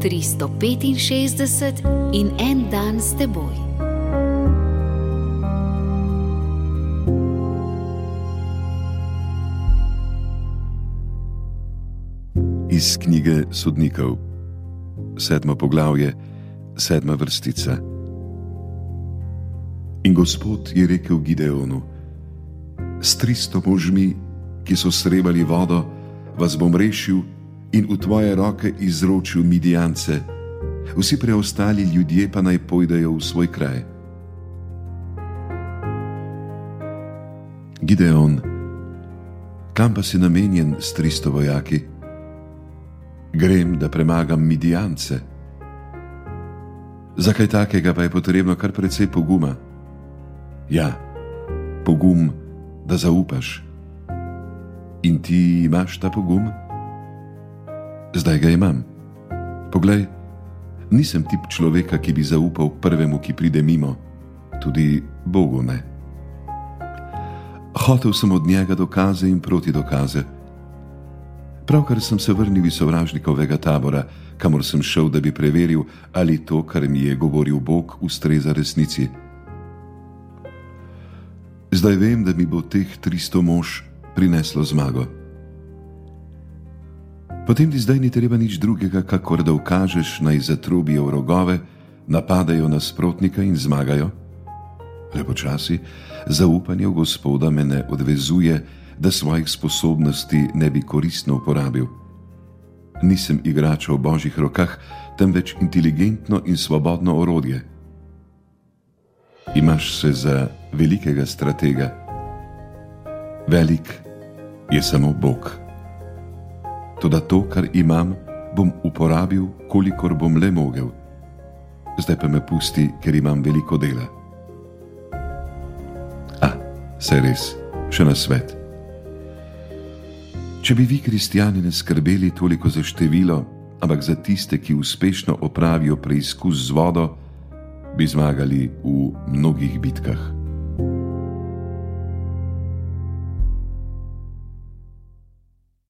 365 in en dan s teboj. Iz knjige sodnikov, sedmo poglavje, sedma vrstica. In Gospod je rekel Gideonu: S tristo možmi, ki so srebali vodo, vas bom rešil in v tvoje roke izročil midijance, vsi preostali ljudje pa naj pojdejo v svoj kraj. Gideon, kam pa si namenjen s tristo vojaki? Grem, da premagam midijance. Zakaj takega pa je potrebno kar precej poguma? Ja, pogum, da zaupaš. In ti imaš ta pogum? Zdaj ga imam. Poglej, nisem tip človeka, ki bi zaupal prvemu, ki pride mimo, tudi Bogu ne. Hotev sem od njega dokaze in proti dokaze. Pravkar sem se vrnil iz sovražnikovega tabora, kamor sem šel, da bi preveril, ali to, kar mi je govoril Bog, ustreza resnici. Zdaj vem, da mi bo teh 300 mož prineslo zmago. Potem ti zdaj ni treba nič drugega, kakor da ukažeš naj zatrubijo rogove, napadajo nasprotnika in zmagajo. Lepo časi, zaupanje v Gospoda me ne odvezuje, da svojih sposobnosti ne bi koristno uporabil. Nisem igrač v božjih rokah, temveč inteligentno in svobodno orodje. Imaš se za velikega stratega. Velik je samo Bog. Toda to, kar imam, bom uporabil, kolikor bom le mogel. Zdaj pa me pusti, ker imam veliko dela. A, se res, še na svet. Če bi vi, kristijani, ne skrbeli toliko za število, ampak za tiste, ki uspešno opravijo preizkus z vodo, bi zmagali v mnogih bitkah.